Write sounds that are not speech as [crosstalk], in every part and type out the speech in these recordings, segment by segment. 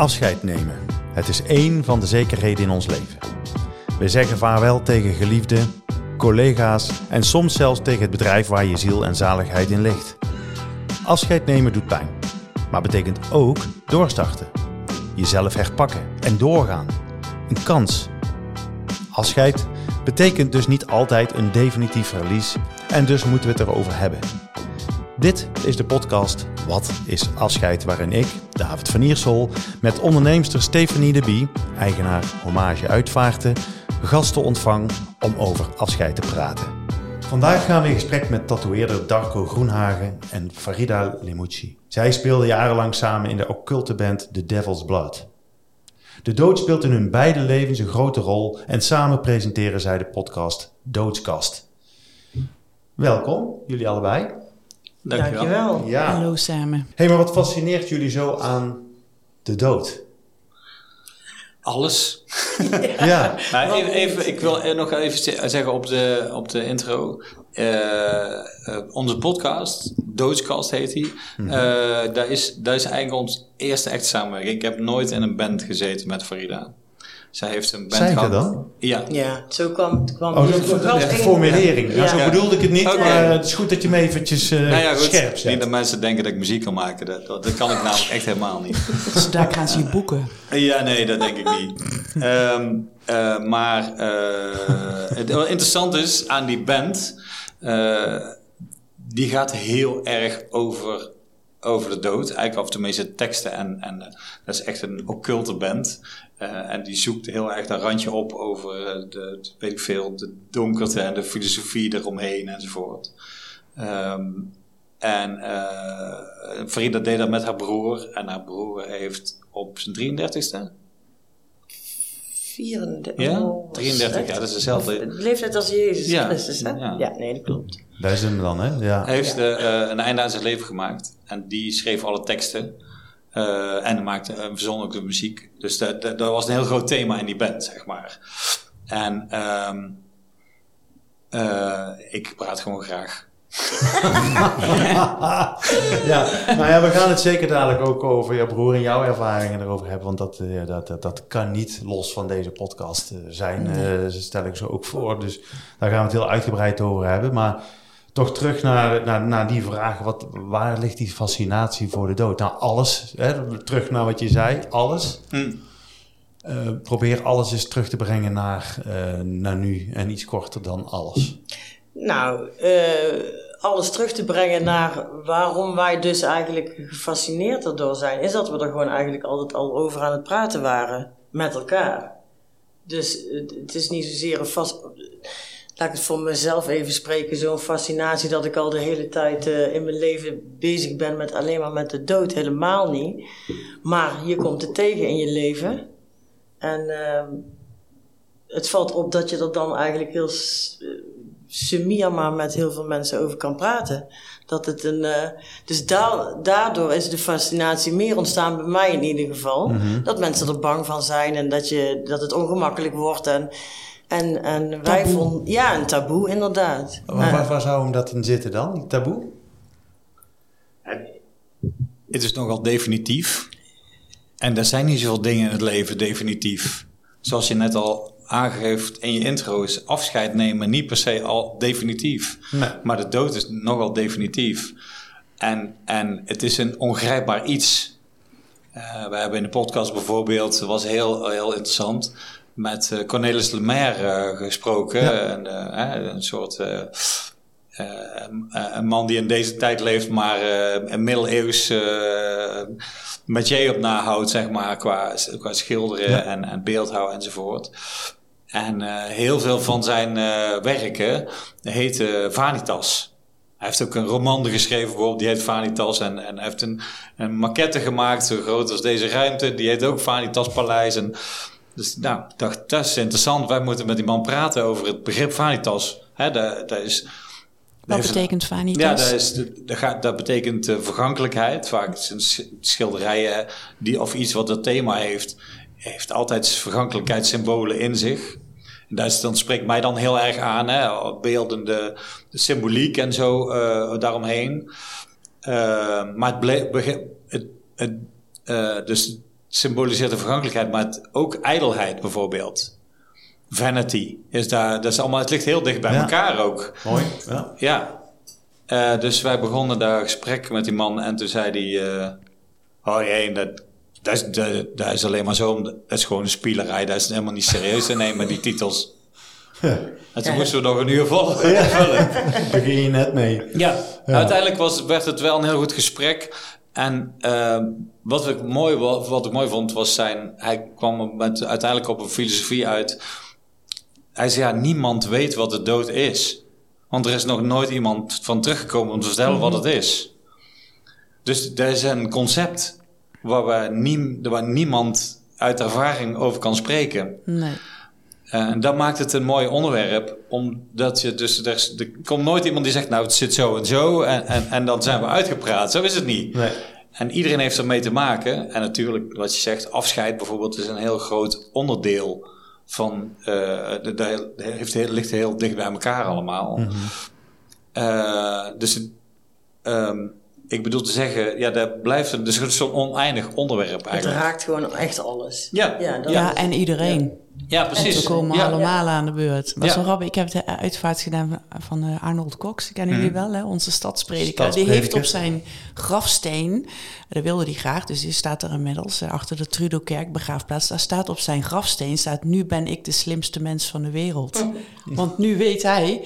Afscheid nemen. Het is één van de zekerheden in ons leven. We zeggen vaarwel tegen geliefden, collega's en soms zelfs tegen het bedrijf waar je ziel en zaligheid in ligt. Afscheid nemen doet pijn, maar betekent ook doorstarten. Jezelf herpakken en doorgaan. Een kans. Afscheid betekent dus niet altijd een definitief verlies en dus moeten we het erover hebben. Dit is de podcast Wat is afscheid? Waarin ik, David van Iersel, met onderneemster Stefanie de Bie, eigenaar Hommage Uitvaarten, gasten ontvang om over afscheid te praten. Vandaag gaan we in gesprek met tatoeëerder Darko Groenhagen en Farida Limucci. Zij speelden jarenlang samen in de occulte band The Devil's Blood. De dood speelt in hun beide levens een grote rol en samen presenteren zij de podcast Doodskast. Welkom, jullie allebei. Dankjewel. Dankjewel. Ja. Hallo samen. hey, maar wat fascineert jullie zo aan de dood? Alles. [laughs] Ja, Nou, even, even, ik wil er nog even ze- zeggen op de, op de intro. Eh, eh, onze podcast, Doodskast heet die. Eh, daar, is, daar is eigenlijk ons eerste echt samenwerking. Ik heb nooit in een band gezeten met Farida. Zij heeft een band gehad. dan? Ja. Ja, zo kwam, kwam oh, dat, het dat is de één- formulering. Ja, zo Ja. bedoelde ik het niet, Oké. maar het is goed dat je me eventjes eh, Nou ja, goed. scherp Niet dat mensen denken dat ik muziek kan maken. Dat, dat, dat kan ik namelijk echt helemaal niet. [laughs] Dus daar gaan ze je boeken. Ja, nee, dat denk ik niet. Ehm, eh, maar eh, het wat interessant is aan die band, eh, die gaat heel erg over, over de dood. Eigenlijk over de meeste teksten. En, en eh, dat is echt een occulte band. Eh, en die zoekt heel erg dat randje op over eh, de, de- weet ik veel, de donkerte en de filosofie eromheen enzovoort. Ehm, en eh Farida deed dat met haar broer. En haar broer heeft op zijn 33ste. 34. Ja? oh, 33, echt? ja, dat is dezelfde. De leeftijd als Jezus Ja, Christus, hè? ja. Ja. nee, dat klopt. Daar is hem dan, hè? Ja. Hij heeft eh, eh, een einde aan zijn leven gemaakt. En die schreef alle teksten. Eh, en maakte, uh, verzon ook de muziek. Dus dat, dat, dat was een heel groot thema in die band, zeg maar. En ehm, eh, ik praat gewoon graag. [laughs] ja, nou ja, we gaan het zeker dadelijk ook over je broer en jouw ervaringen erover hebben. Want dat, eh, dat, dat, dat kan niet los van deze podcast eh, zijn, eh, stel ik zo ook voor. Dus daar gaan we het heel uitgebreid over hebben. Maar toch terug naar, naar, naar die vraag, wat, waar ligt die fascinatie voor de dood? Nou, alles, hè, terug naar wat je zei, alles. Hm. Eh, probeer alles eens terug te brengen naar, eh, naar nu en iets korter dan alles. Nou, eh, alles terug te brengen naar waarom wij dus eigenlijk gefascineerd erdoor zijn, is dat we er gewoon eigenlijk altijd al over aan het praten waren met elkaar. Dus het is niet zozeer een vast. Laat ik het voor mezelf even spreken, zo'n fascinatie dat ik al de hele tijd eh, in mijn leven bezig ben met alleen maar met de dood, helemaal niet. Maar je komt het tegen in je leven. En ehm, het valt op dat je er dan eigenlijk heel s- eh, maar met heel veel mensen over kan praten. Dat het een, eh, dus da- daardoor is de fascinatie meer ontstaan bij mij in ieder geval. Dat mensen er bang van zijn en dat, je, dat het ongemakkelijk wordt. En, en, en wij vonden, ja, een taboe inderdaad. Waar, Ja. waar, waar zou hem dat in zitten dan, die taboe? Het is nogal definitief. En er zijn niet zoveel dingen in het leven definitief. Zoals je net al aangeeft in je intro is afscheid nemen niet per se al definitief. Nee. Maar de dood is nogal definitief. En, en het is een ongrijpbaar iets. Eh, we hebben in de podcast bijvoorbeeld, dat was heel, heel interessant, met eh, Cornelis Lemaire eh, gesproken. Ja. En, eh, een soort een man die in deze tijd leeft, maar een middeleeuws eh métier op nahoudt, zeg maar, qua, qua schilderen Ja. en, en beeldhouwen enzovoort. En heel veel van zijn werken heten Vanitas. Hij heeft ook een roman geschreven, bijvoorbeeld, die heet Vanitas. En, en hij heeft een, een maquette gemaakt, zo groot als deze ruimte. Die heet ook Vanitas Paleis. En, dus nou, ik dacht, dat is interessant. Wij moeten met die man praten over het begrip Vanitas. Hè, dat, dat is... Wat heeft- betekent vanitas? ja, dat, is, dat, gaat, dat betekent eh, vergankelijkheid. Vaak zijn sch- schilderijen die, of iets wat dat thema heeft, heeft altijd vergankelijkheidssymbolen in zich. En dat is, spreekt mij dan heel erg aan, hè, beeldende de symboliek en zo eh, daaromheen. Eh, maar het, ble- bege- het, het, dus symboliseert de vergankelijkheid, maar het, ook ijdelheid bijvoorbeeld. Vanity is daar, dat is allemaal, het ligt heel dicht bij Ja. elkaar ook. Mooi. Ja. Ja. Eh, dus wij begonnen daar een gesprek met die man en toen zei hij: eh, Oh nee, dat, dat, is, dat, dat is alleen maar zo, dat is gewoon een spielerij, dat is helemaal niet serieus te nemen, die titels. [laughs] En toen moesten we nog een uur vol [laughs] vullen. Daar ging je net mee. Ja, uiteindelijk was, werd het wel een heel goed gesprek. En eh, wat, ik mooi, wa- wat ik mooi vond, was zijn... Hij kwam met, uiteindelijk op een filosofie uit. Hij zei, ja, niemand weet wat de dood is. Want er is nog nooit iemand van teruggekomen om te vertellen wat het is. Dus er is een concept waar, we nie, waar niemand uit ervaring over kan spreken. Nee. Eh, En dat maakt het een mooi onderwerp, omdat je dus er, er komt nooit iemand die zegt, nou het zit zo en zo en, en, en dan zijn we uitgepraat. Zo is het niet. Nee. En iedereen heeft ermee te maken. En natuurlijk, wat je zegt, afscheid bijvoorbeeld is een heel groot onderdeel van, eh dat heeft, heel- ligt heel dicht bij elkaar allemaal. Eh, dus het, ehm, ik bedoel te zeggen, ja, dat blijft een, dus het is zo'n oneindig onderwerp Het eigenlijk. raakt gewoon echt alles. Ja. ja, dat Ja, is- en iedereen. Ja, precies. We komen ja. allemaal aan de beurt. Was Ja. zo grappig. Ik heb de uitvaart gedaan van, van eh, Arnold Cox. Kennen jullie wel, hè? onze stadsprediker. Die heeft op zijn grafsteen, dat wilde hij graag, dus die staat er inmiddels eh, achter de Trudeaukerk begraafplaats. Daar staat op zijn grafsteen, staat nu ben ik de slimste mens van de wereld. [laughs] Want nu weet hij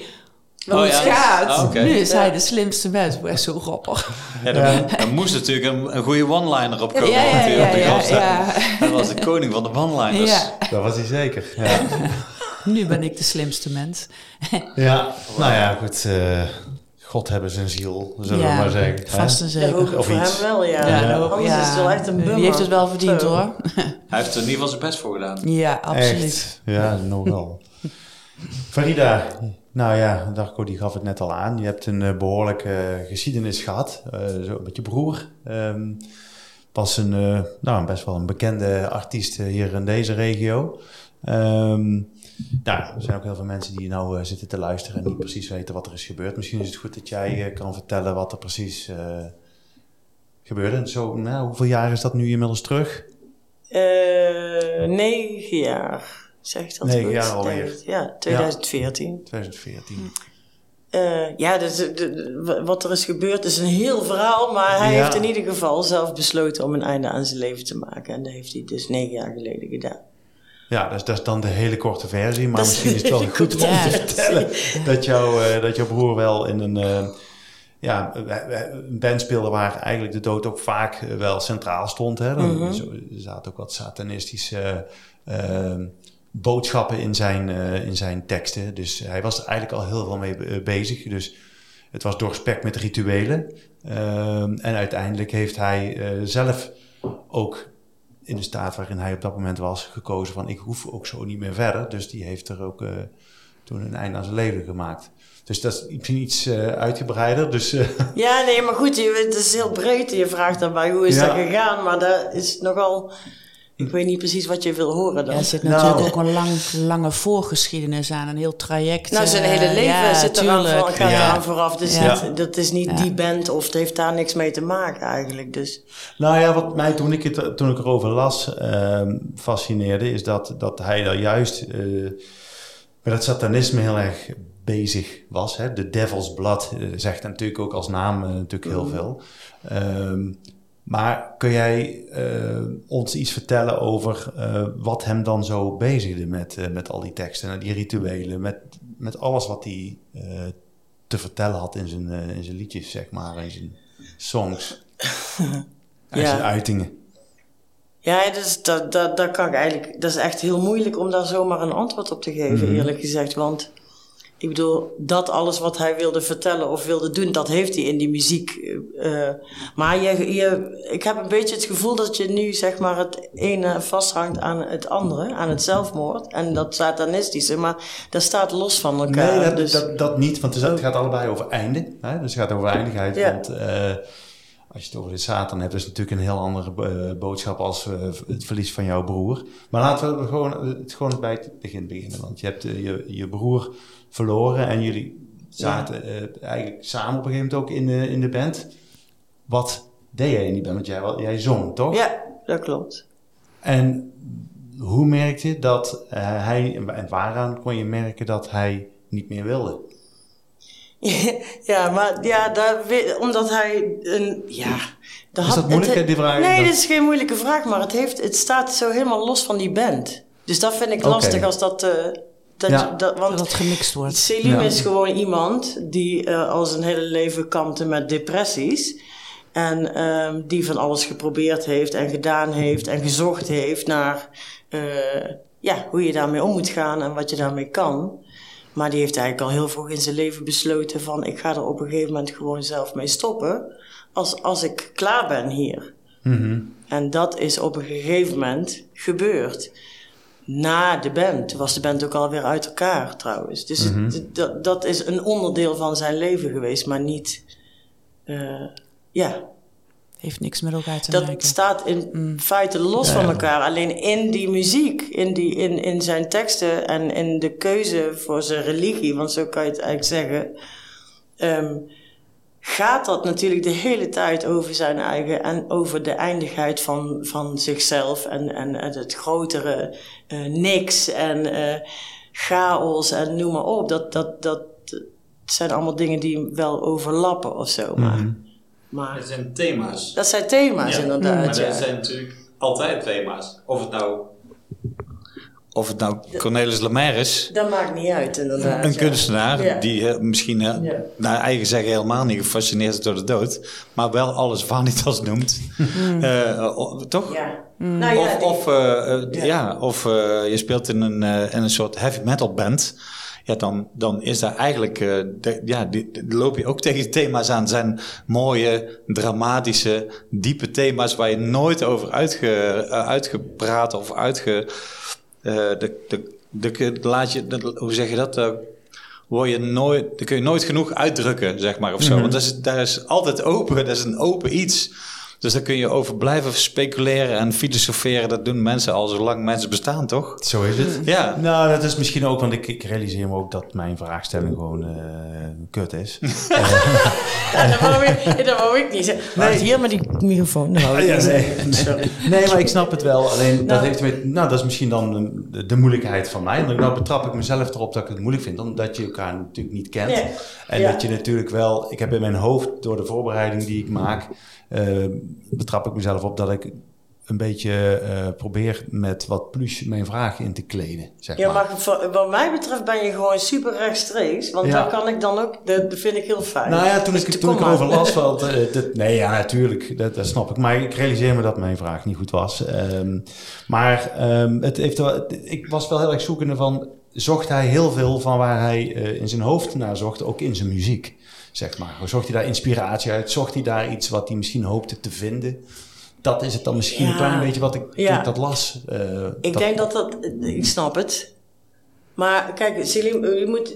hoe Oh, het ja. gaat. Ah. Nu is hij de slimste mens. Echt zo grappig. Ja, er, er moest natuurlijk een, een goede one-liner op komen. Ja, ja, natuurlijk, ja. Hij was de koning van de one-liners. Ja, Dat was hij zeker. Ja. [laughs] nu ben ik de slimste mens. [laughs] ja. Nou ja, goed. eh, God hebben zijn ziel, zullen we maar zeggen. vast en zeker. Of voor iets. hem wel, ja. Ja, Anders is het wel echt een bummer. Die heeft het wel verdiend Zo. hoor. Hij heeft er in ieder geval zijn best voor gedaan. Ja, absoluut. Echt? Ja, nogal. [laughs] Farida, nou ja, Darko die gaf het net al aan. Je hebt een eh, behoorlijke eh, geschiedenis gehad, eh, zo met je broer. Ehm was een, nou, best wel een bekende artiest hier in deze regio. Ehm, nou, er zijn ook heel veel mensen die nou eh, zitten te luisteren en niet precies weten wat er is gebeurd. Misschien is het goed dat jij kan vertellen wat er precies gebeurde. En Zo, nou, hoeveel jaar is dat nu inmiddels terug? Negen jaar, zegt dat Negen jaar alweer. Ja, 2014. 2014. Eh, ja, dus, de- de- wat er is gebeurd is een heel verhaal, maar hij Ja. heeft in ieder geval zelf besloten om een einde aan zijn leven te maken. En dat heeft hij dus negen jaar geleden gedaan. Ja, dat is, dat is dan de hele korte versie. Maar Dat misschien is het [laughs] wel goed om te vertellen dat, jouw eh, dat jouw broer wel in een, eh, ja, een band speelde waar eigenlijk de dood ook vaak wel centraal stond. Hè. Dan, Mhm. er zaten ook wat satanistische boodschappen in zijn, eh, in zijn teksten. Dus hij was er eigenlijk al heel veel mee be- bezig. Dus het was doorspekt met rituelen. Ehm, en uiteindelijk heeft hij eh, zelf ook in de staat waarin hij op dat moment was gekozen van ik hoef ook zo niet meer verder. Dus die heeft er ook eh, toen een einde aan zijn leven gemaakt. Dus dat is misschien iets eh, uitgebreider. Dus eh, [laughs] Ja, nee, maar goed, je, het is heel breed. Je vraagt daarbij hoe is Ja. dat gegaan, maar dat is nogal... Ik weet niet precies wat je wil horen dan. Ja, er zit Nou. natuurlijk ook een lang, lange voorgeschiedenis aan, een heel traject. Nou, zijn eh, hele leven ja, zit eraan, voor, gaat Ja. eraan vooraf. Dus Ja. niet- dat is niet Ja. die band of het heeft daar niks mee te maken eigenlijk. Dus nou ja, wat mij toen ik, het, toen ik erover las ehm, fascineerde, is dat, dat hij daar juist eh, met het satanisme heel erg bezig was. Hè? De Devil's Blood eh, zegt natuurlijk ook als naam natuurlijk heel veel. Ehm, maar kun jij eh, ons iets vertellen over eh, wat hem dan zo bezigde met, eh, met al die teksten en die rituelen, met, met alles wat hij te vertellen had in zijn, in zijn liedjes, zeg maar, in zijn songs [laughs] en Ja. zijn uitingen? ja, dus dat, dat, dat kan ik eigenlijk... Dat is echt heel moeilijk om daar zomaar een antwoord op te geven, Mhm. eerlijk gezegd. Want ik bedoel, dat alles wat hij wilde vertellen of wilde doen, dat heeft hij in die muziek. eh, maar je, je, ik heb een beetje het gevoel dat je nu zeg maar het ene vasthangt aan het andere, aan het zelfmoord en dat satanistische. Maar dat staat los van elkaar. Nee, dat, dus, dat, dat niet, want het gaat allebei over einde. Hè? Dus het gaat over eindigheid. Ja. Want eh, als je het over de Satan hebt, is het natuurlijk een heel andere eh, boodschap als eh, het verlies van jouw broer. Maar laten we gewoon, het gewoon bij het begin beginnen. Want je hebt eh, je, je broer verloren en jullie zaten eh, eigenlijk samen op een gegeven moment ook in de, in de band. Wat deed jij in die band? Want jij, jij zong, toch? Ja, dat klopt. En hoe merk je dat eh, hij, en waaraan kon je merken dat hij niet meer wilde? [laughs] Ja, maar ja, omdat hij een. Ja, Is dat moeilijk, het- die vraag? Nee, Dat- dit is geen moeilijke vraag, maar het, heeft, het staat zo helemaal los van die band. Dus dat vind ik lastig als dat. eh, dat, Ja. je- dat Dat want het gemixt wordt. Selim Ja. is gewoon iemand die eh, al zijn hele leven kampte met depressies. En ehm, die van alles geprobeerd heeft en gedaan heeft en gezocht heeft naar eh, ja, hoe je daarmee om moet gaan en wat je daarmee kan. Maar die heeft eigenlijk al heel vroeg in zijn leven besloten van ik ga er op een gegeven moment gewoon zelf mee stoppen. Als, als ik klaar ben hier. En dat is op een gegeven moment gebeurd. Na de band. Toen was de band ook alweer uit elkaar trouwens. Dus het- dat, dat is een onderdeel van zijn leven geweest, maar niet. eh, ja, Heeft niks met elkaar te dat maken. staat in feite los van elkaar. Alleen in die muziek, in, die, in, in zijn teksten en in de keuze voor zijn religie, want zo kan je het eigenlijk zeggen, ehm, gaat dat natuurlijk de hele tijd over zijn eigen en over de eindigheid van, van zichzelf en, en, en het grotere eh, niks en eh, chaos en noem maar op. Dat, dat, dat zijn allemaal dingen die wel overlappen of zo. Maar, maar Dat zijn thema's. dat zijn thema's Ja, inderdaad. Maar ja. dat zijn natuurlijk altijd thema's. Of het nou, of het nou Cornelis Lemaire is, Dat maakt niet uit, inderdaad. een ja. kunstenaar Ja. die eh, misschien eh, Ja. naar eigen zeggen helemaal niet gefascineerd is door de dood, maar wel alles vanitas noemt. Eh, o- toch? Ja. Nou ja, of eh, eh, Ja. ja. of eh, je speelt in een, eh, in een soort heavy metal band. Ja, dan, dan is daar eigenlijk, eh, de- ja, die, die loop je ook [laughs] tegen thema's aan. zijn mooie, dramatische, diepe thema's waar je nooit over uitge, uitgepraat of uitge. Eh, de, de, de, laat je, de- hoe zeg je dat? eh, word je nooit, dat kun je nooit genoeg uitdrukken, zeg maar, of zo. Want dat is, dat is altijd open, dat is een open iets. Dus daar kun je over blijven speculeren en filosoferen. Dat doen mensen al zolang mensen bestaan, toch? Zo is het. Ja. Nou, dat is misschien ook, want ik, ik realiseer me ook dat mijn vraagstelling gewoon eh, kut is. [laughs] Ja, dat wou ik, dat wou ik niet zeggen. Wacht, hier met die microfoon. [laughs] Ja, nee. [laughs] Nee, maar ik snap het wel. Alleen dat heeft met, nou, dat is misschien dan de, de moeilijkheid van mij. En nou betrap ik mezelf erop dat ik het moeilijk vind, omdat je elkaar natuurlijk niet kent. En Ja. dat je natuurlijk wel, ik heb in mijn hoofd door de voorbereiding die ik maak, eh, betrap ik mezelf op dat ik een beetje eh, probeer met wat plus mijn vraag in te kleden. Zeg Ja, maar. wat mij betreft ben je gewoon super rechtstreeks. Want Ja. dan kan ik dan ook, dat vind ik heel fijn. Nou ja, toen Dus ik, toen ik erover las, [laughs] want, eh, nee, ja, natuurlijk, dat, dat snap ik. Maar ik realiseer me dat mijn vraag niet goed was. Ehm, maar ehm, het heeft wel, ik was wel heel erg zoekende van, zocht hij heel veel van waar hij eh, in zijn hoofd naar zocht, ook in zijn muziek, zeg maar. Zocht hij daar inspiratie uit? Zocht hij daar iets wat hij misschien hoopte te vinden? Dat is het dan misschien Ja. een klein beetje wat ik, Ja. dat las. eh, Ik dat- denk dat dat, ik snap het. Maar kijk, Selim, je moet,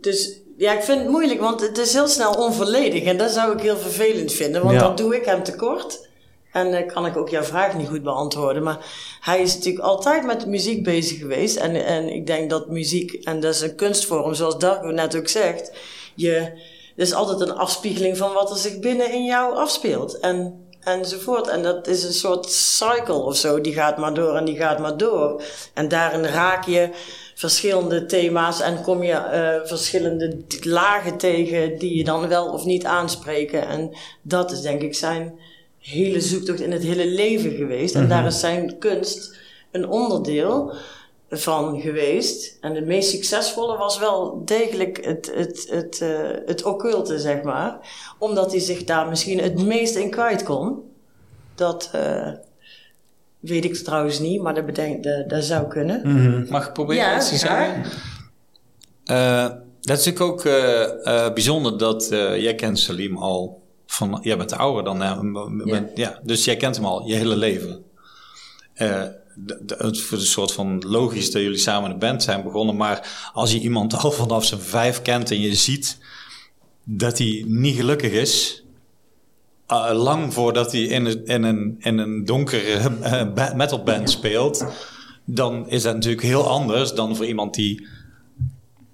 dus, ja, ik vind het moeilijk, want het is heel snel onvolledig. En dat zou ik heel vervelend vinden, want Ja. dan doe ik hem tekort. En dan kan ik ook jouw vraag niet goed beantwoorden. Maar hij is natuurlijk altijd met muziek bezig geweest. En, en ik denk dat muziek, en dat is een kunstvorm, zoals Darko net ook zegt. Je, is altijd een afspiegeling van wat er zich binnen in jou afspeelt. En, enzovoort. En dat is een soort cycle of zo. Die gaat maar door en die gaat maar door. En daarin raak je verschillende thema's en kom je eh, verschillende lagen tegen die je dan wel of niet aanspreken. En dat is denk ik zijn hele zoektocht in het hele leven geweest. En daar is zijn kunst een onderdeel van geweest. En de meest succesvolle was wel degelijk het, het, het, eh, het occulte, zeg maar. Omdat hij zich daar misschien het meest in kwijt kon. Dat eh, weet ik trouwens niet, maar dat, bedenk, dat, dat zou kunnen. Mag ik proberen Ja, iets te graag. zeggen? Eh, dat is natuurlijk ook bijzonder dat jij kent Salim al van... Jij bent ouder dan hem. bent- ja. dus jij kent hem al je hele leven. Het is een soort van logisch dat jullie samen een band zijn begonnen. Maar als je iemand [laughs] al vanaf zijn vijf kent en je ziet dat hij niet gelukkig is... eh, lang voordat hij in een, in een, in een donkere ba- metalband speelt... dan is dat natuurlijk heel anders dan voor iemand die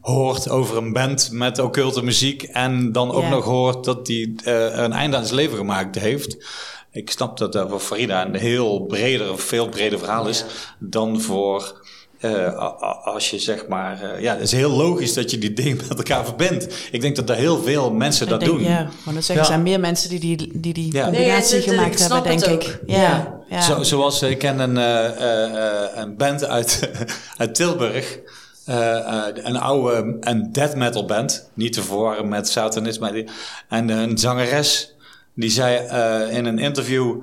hoort over een band met occulte muziek... en dan ook Ja. nog hoort dat hij eh, een einde aan zijn leven gemaakt heeft. Ik snap dat dat voor Farida een heel breder, veel breder verhaal is dan voor. eh, als je zeg maar, eh, ja, het is heel logisch dat je die dingen [laughs] met elkaar verbindt. Ik denk dat er heel veel mensen dat denk, doen. Ja, want dat zeggen, Ja. er zijn meer mensen die die, die, die Ja. combinatie Nee, het- het- gemaakt ik snap hebben, denk ik. ook. Ja, Ja. ja. Zo, zoals eh, ik ken een, eh, eh, eh, een band uit, [laughs] uit Tilburg. Eh, eh, een oude een death metal band. Niet te verwarren met satanisme. En een zangeres die zei eh, in een interview...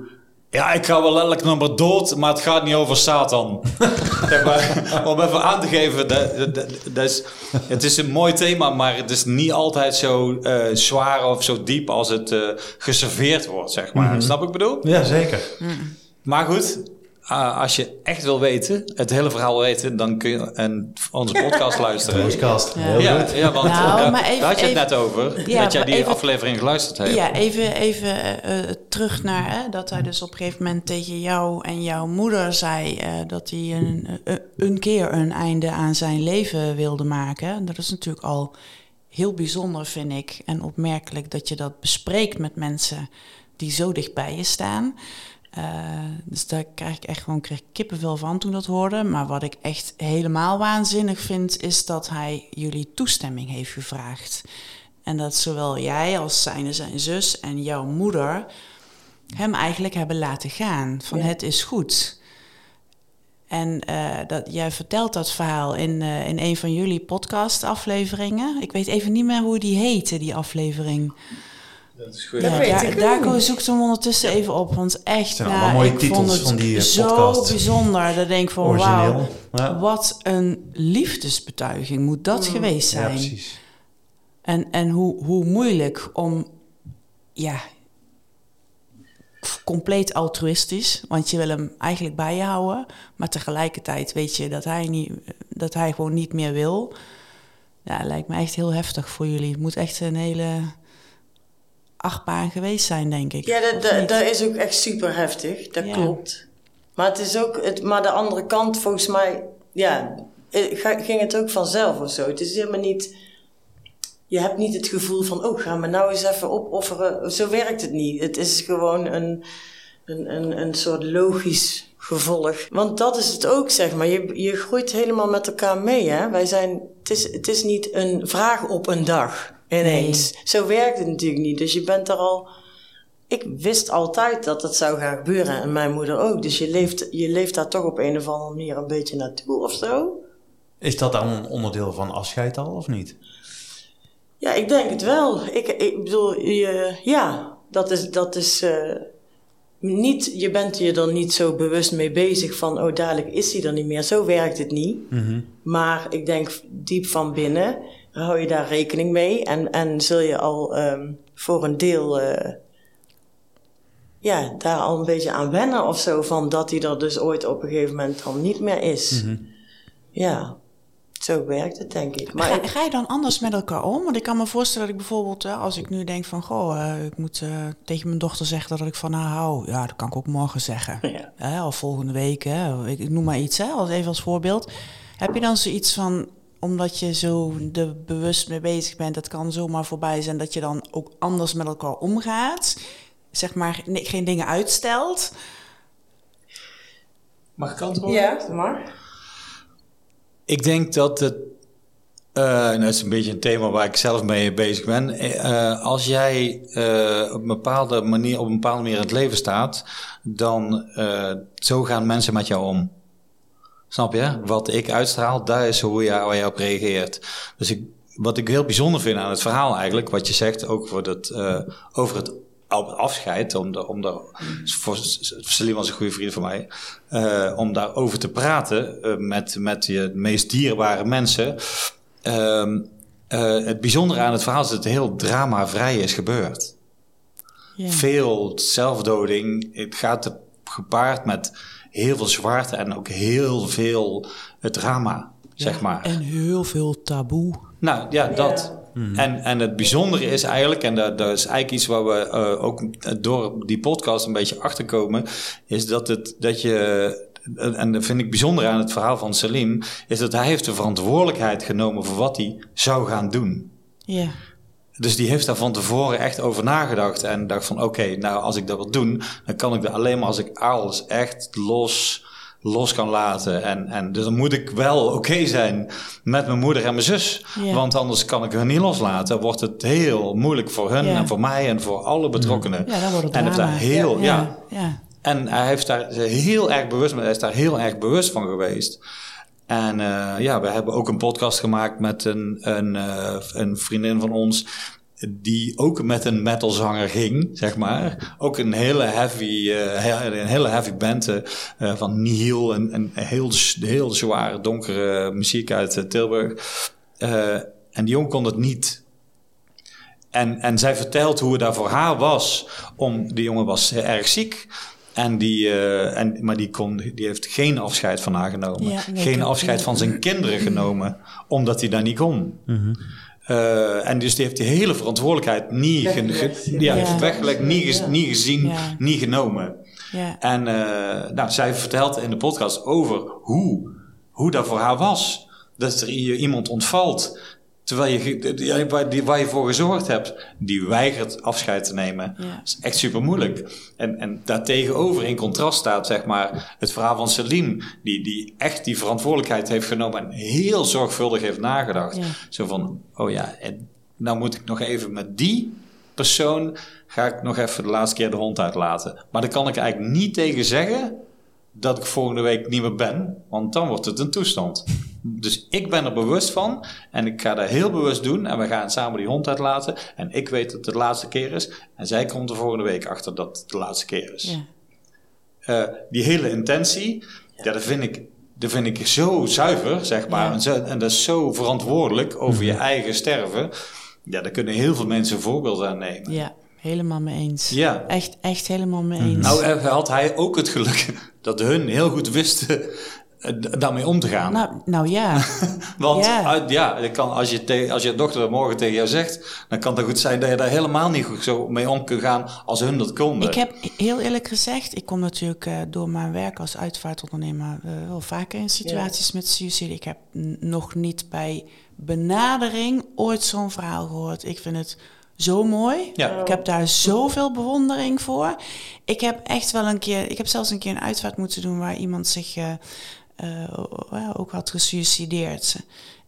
Ja, ik ga wel letterlijk naar mijn dood, maar het gaat niet over Satan. [laughs] Om even aan te geven, dat, dat, dat- dat is, het is een mooi thema, maar het is niet altijd zo eh, zwaar of zo diep als het eh, geserveerd wordt, zeg maar. Snap ik bedoel? Ja, zeker. Maar goed, ah, als je echt wil weten, het hele verhaal weten, dan kun je een, onze podcast [laughs] luisteren. Podcast. Ja. Heel Ja, goed. ja, want Nou, eh, maar daar even- had je het even- net over, Ja, dat jij die even- aflevering geluisterd hebt. Ja, even, even eh, eh, terug naar hè, dat hij dus op een gegeven moment tegen jou en jouw moeder zei eh, dat hij een, een keer een einde aan zijn leven wilde maken. Dat is natuurlijk al heel bijzonder, vind ik, en opmerkelijk dat je dat bespreekt met mensen die zo dicht bij je staan. Eh, dus daar krijg ik echt gewoon kreeg kippenvel van toen dat hoorde. Maar wat ik echt helemaal waanzinnig vind, is dat hij jullie toestemming heeft gevraagd. En dat zowel jij als zijne zijn zus en jouw moeder hem eigenlijk hebben laten gaan. Van Ja. het is goed. En eh, dat, jij vertelt dat verhaal in, eh, in een van jullie podcast-afleveringen. Ik weet even niet meer hoe die heette, die aflevering. Dat is goed. Ja, daar, ik niet. zoekt hem ondertussen even op. Want echt, nou, allemaal mooie ik titels vond het van die, eh, zo podcast. bijzonder. Dat denk ik van, wauw, Ja. wat een liefdesbetuiging moet dat geweest Ja, zijn. precies. En, en hoe, hoe moeilijk om, ja, compleet altruïstisch, want je wil hem eigenlijk bij je houden, maar tegelijkertijd weet je dat hij, niet, dat hij gewoon niet meer wil. Ja, lijkt me echt heel heftig voor jullie. Het moet echt een hele achtbaan geweest zijn, denk ik. Ja, dat, dat, is ook echt super heftig. Dat Ja. klopt. Maar het is ook, het, maar de andere kant, volgens mij, ja, eh, ga- ging het ook vanzelf of zo. Het is helemaal niet, je hebt niet het gevoel van, oh, gaan we nou eens even opofferen. Zo werkt het niet. Het is gewoon een, een, een, een soort logisch gevolg. Want dat is het ook, zeg maar. Je, je groeit helemaal met elkaar mee, hè. Wij zijn, het is, het is niet een vraag op een dag ineens. Zo werkt het natuurlijk niet. Dus je bent er al ik wist altijd dat het zou gaan gebeuren en mijn moeder ook. Dus je leeft, je leeft daar toch op een of andere manier een beetje naartoe of zo. Is dat dan een onderdeel van afscheid al, of niet? Ja, ik denk het wel. Ik, ik bedoel, je, ja, dat is, dat is eh, niet, je bent je er niet zo bewust mee bezig van, oh dadelijk is hij er niet meer. Zo werkt het niet. Maar ik denk diep van binnen hou je daar rekening mee en, en zul je al ehm, voor een deel eh, ja, daar al een beetje aan wennen of zo. Van dat hij er dus ooit op een gegeven moment dan niet meer is. Ja, zo werkt het denk ik. Maar Ga, ik- ga je dan anders met elkaar om? Want ik kan me voorstellen dat ik bijvoorbeeld, eh, als ik nu denk van, goh, eh, ik moet tegen mijn dochter zeggen dat ik van haar hou. Ja, dat kan ik ook morgen zeggen. Ja. Hè, of volgende week, hè. Ik, ik noem maar iets, hè, als, even als voorbeeld. Heb je dan zoiets van, omdat je zo er bewust mee bezig bent, dat kan zomaar voorbij zijn, dat je dan ook anders met elkaar omgaat? Zeg maar, nee, geen dingen uitstelt? Mag ik antwoorden? ja, maar. Ik denk dat het. eh, nou, dat is een beetje een thema waar ik zelf mee bezig ben. Eh, als jij eh, op, een bepaalde manier, op een bepaalde manier in het leven staat, dan eh, zo gaan mensen met jou om. Snap je? Wat ik uitstraal, daar is hoe waar je op reageert. Dus ik, wat ik heel bijzonder vind aan het verhaal eigenlijk, wat je zegt ook voor dat, eh, over het afscheid, om, de, om daar, voor Salim was een goede vriend van mij, eh, om daarover te praten eh, met, met je meest dierbare mensen. Ehm, eh, het bijzondere aan het verhaal is dat het heel dramavrij is gebeurd. Ja. Veel zelfdoding. Het gaat gepaard met heel veel zwaarte en ook heel veel het drama, zeg maar. En heel veel taboe. Nou ja, dat. En, en het bijzondere is eigenlijk, en dat, dat is eigenlijk iets waar we eh, ook door die podcast een beetje achterkomen, is dat, het, dat je, en dat vind ik bijzonder aan het verhaal van Salim, is dat hij heeft de verantwoordelijkheid genomen voor wat hij zou gaan doen. Ja. Dus die heeft daar van tevoren echt over nagedacht. En dacht van oké, nou als ik dat wil doen, dan kan ik dat alleen maar als ik alles echt los, los kan laten. En, en dus dan moet ik wel oké zijn met mijn moeder en mijn zus. Ja. Want anders kan ik hun niet loslaten. Wordt het heel moeilijk voor hun Ja. en voor mij en voor alle betrokkenen. Ja, dan wordt het en heeft daar heel, ja, ja. ja. en hij heeft daar heel erg bewust, hij is daar heel erg bewust van geweest. En eh, ja, we hebben ook een podcast gemaakt met een, een, eh, een vriendin van ons. Die ook met een metalzanger ging, zeg maar. Ook een hele heavy, he- een hele heavy band van Nihil. Een, een heel, heel zware, donkere muziek uit Tilburg. En die jongen kon het niet. En, en zij vertelt hoe het daar voor haar was. Om, die jongen was erg ziek. En die, eh, en, maar die, kon, die heeft geen afscheid van haar genomen. Ja, nee, geen afscheid van zijn kinderen genomen. Omdat hij daar niet kon. Eh, en dus die heeft die hele verantwoordelijkheid niet, ge- ge- ja. ja, Ja. weggelegd, niet, niet gezien, Ja. niet genomen. ja. En eh, nou, zij vertelt in de podcast over hoe, hoe dat voor haar was. Dat er je iemand ontvalt. Terwijl je, waar, die, waar je voor gezorgd hebt, die weigert afscheid te nemen. Ja. Dat is echt super moeilijk. En, en daartegenover in contrast staat, zeg maar, het verhaal van Celine, die, die echt die verantwoordelijkheid heeft genomen en heel zorgvuldig heeft nagedacht. Ja. Zo van, oh ja, en nou moet ik nog even met die persoon, ga ik nog even de laatste keer de hond uitlaten. Maar dan kan ik eigenlijk niet tegen zeggen dat ik volgende week niet meer ben, want dan wordt het een toestand. Dus ik ben er bewust van en ik ga dat heel bewust doen en we gaan samen die hond uitlaten en ik weet dat het de laatste keer is en zij komt er volgende week achter dat het de laatste keer is. ja. Eh, die hele intentie, ja. dat, vind ik, dat vind ik zo zuiver, zeg maar. Ja. En, zo, en dat is zo verantwoordelijk over je eigen sterven. Ja, daar kunnen heel veel mensen een voorbeeld aan nemen. Ja, helemaal mee eens. Ja. Echt, echt helemaal mee eens. Nou eh, had hij ook het geluk [laughs] dat hun heel goed wisten daarmee om te gaan. nou, nou ja. [laughs] Want ja. uit- ja, dat kan, als, je te- als je dochter morgen tegen jou zegt, dan kan het goed zijn dat je daar helemaal niet goed zo mee om kunt gaan als hun dat konden. Ik heb heel eerlijk gezegd, ik kom natuurlijk eh, door mijn werk als uitvaartondernemer eh, wel vaker in situaties met suïcide. Ik heb nog niet bij benadering ooit zo'n verhaal gehoord. Ik vind het zo mooi. Ja. Ik heb daar zoveel bewondering voor. Ik heb echt wel een keer, ik heb zelfs een keer een uitvaart moeten doen waar iemand zich eh, ook had gesuicideerd.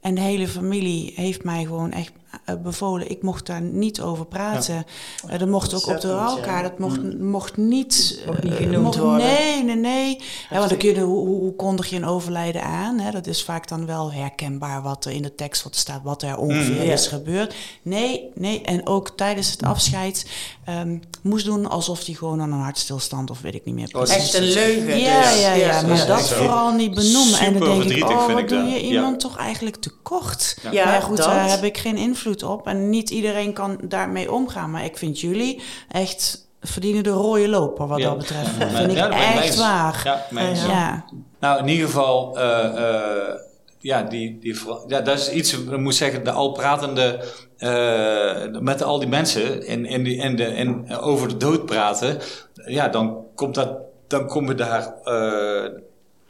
En de hele familie heeft mij gewoon echt eh, bevolen. Ik mocht daar niet over praten. Eh, er mocht ook op de ja. rouwkaart, dat mocht, mocht niet... Mocht niet eh, genoemd mocht- worden. Nee, nee, nee. Ja, want dan kun je, hoe, hoe, hoe kondig je een overlijden aan? Hè? Dat is vaak dan wel herkenbaar wat er in de tekst wat staat, wat er ongeveer Ja. is gebeurd. Nee, nee. En ook tijdens het afscheid ehm, moest doen alsof hij gewoon aan een hartstilstand of weet ik niet meer Oh, precies. Echt een leugen. Ja, dus. ja, ja, maar ja, dat zo. vooral niet benoemen. En dan denk ik, oh, wat doe dat. je Ja. iemand toch eigenlijk tekort? Ja, maar ja, goed, dat. daar heb ik geen invloed op. En niet iedereen kan daarmee omgaan. Maar ik vind jullie echt verdienen de rode loper wat Ja. dat betreft. Dat vind ik ja, dat echt waar. Ja. Nou, in ieder geval, eh, eh, ja, die, die, ja, dat is iets, ik moet zeggen, de al pratende, eh, met al die mensen in, in die, in de, in, over de dood praten, ja, dan komt dat, dan kom je daar, eh,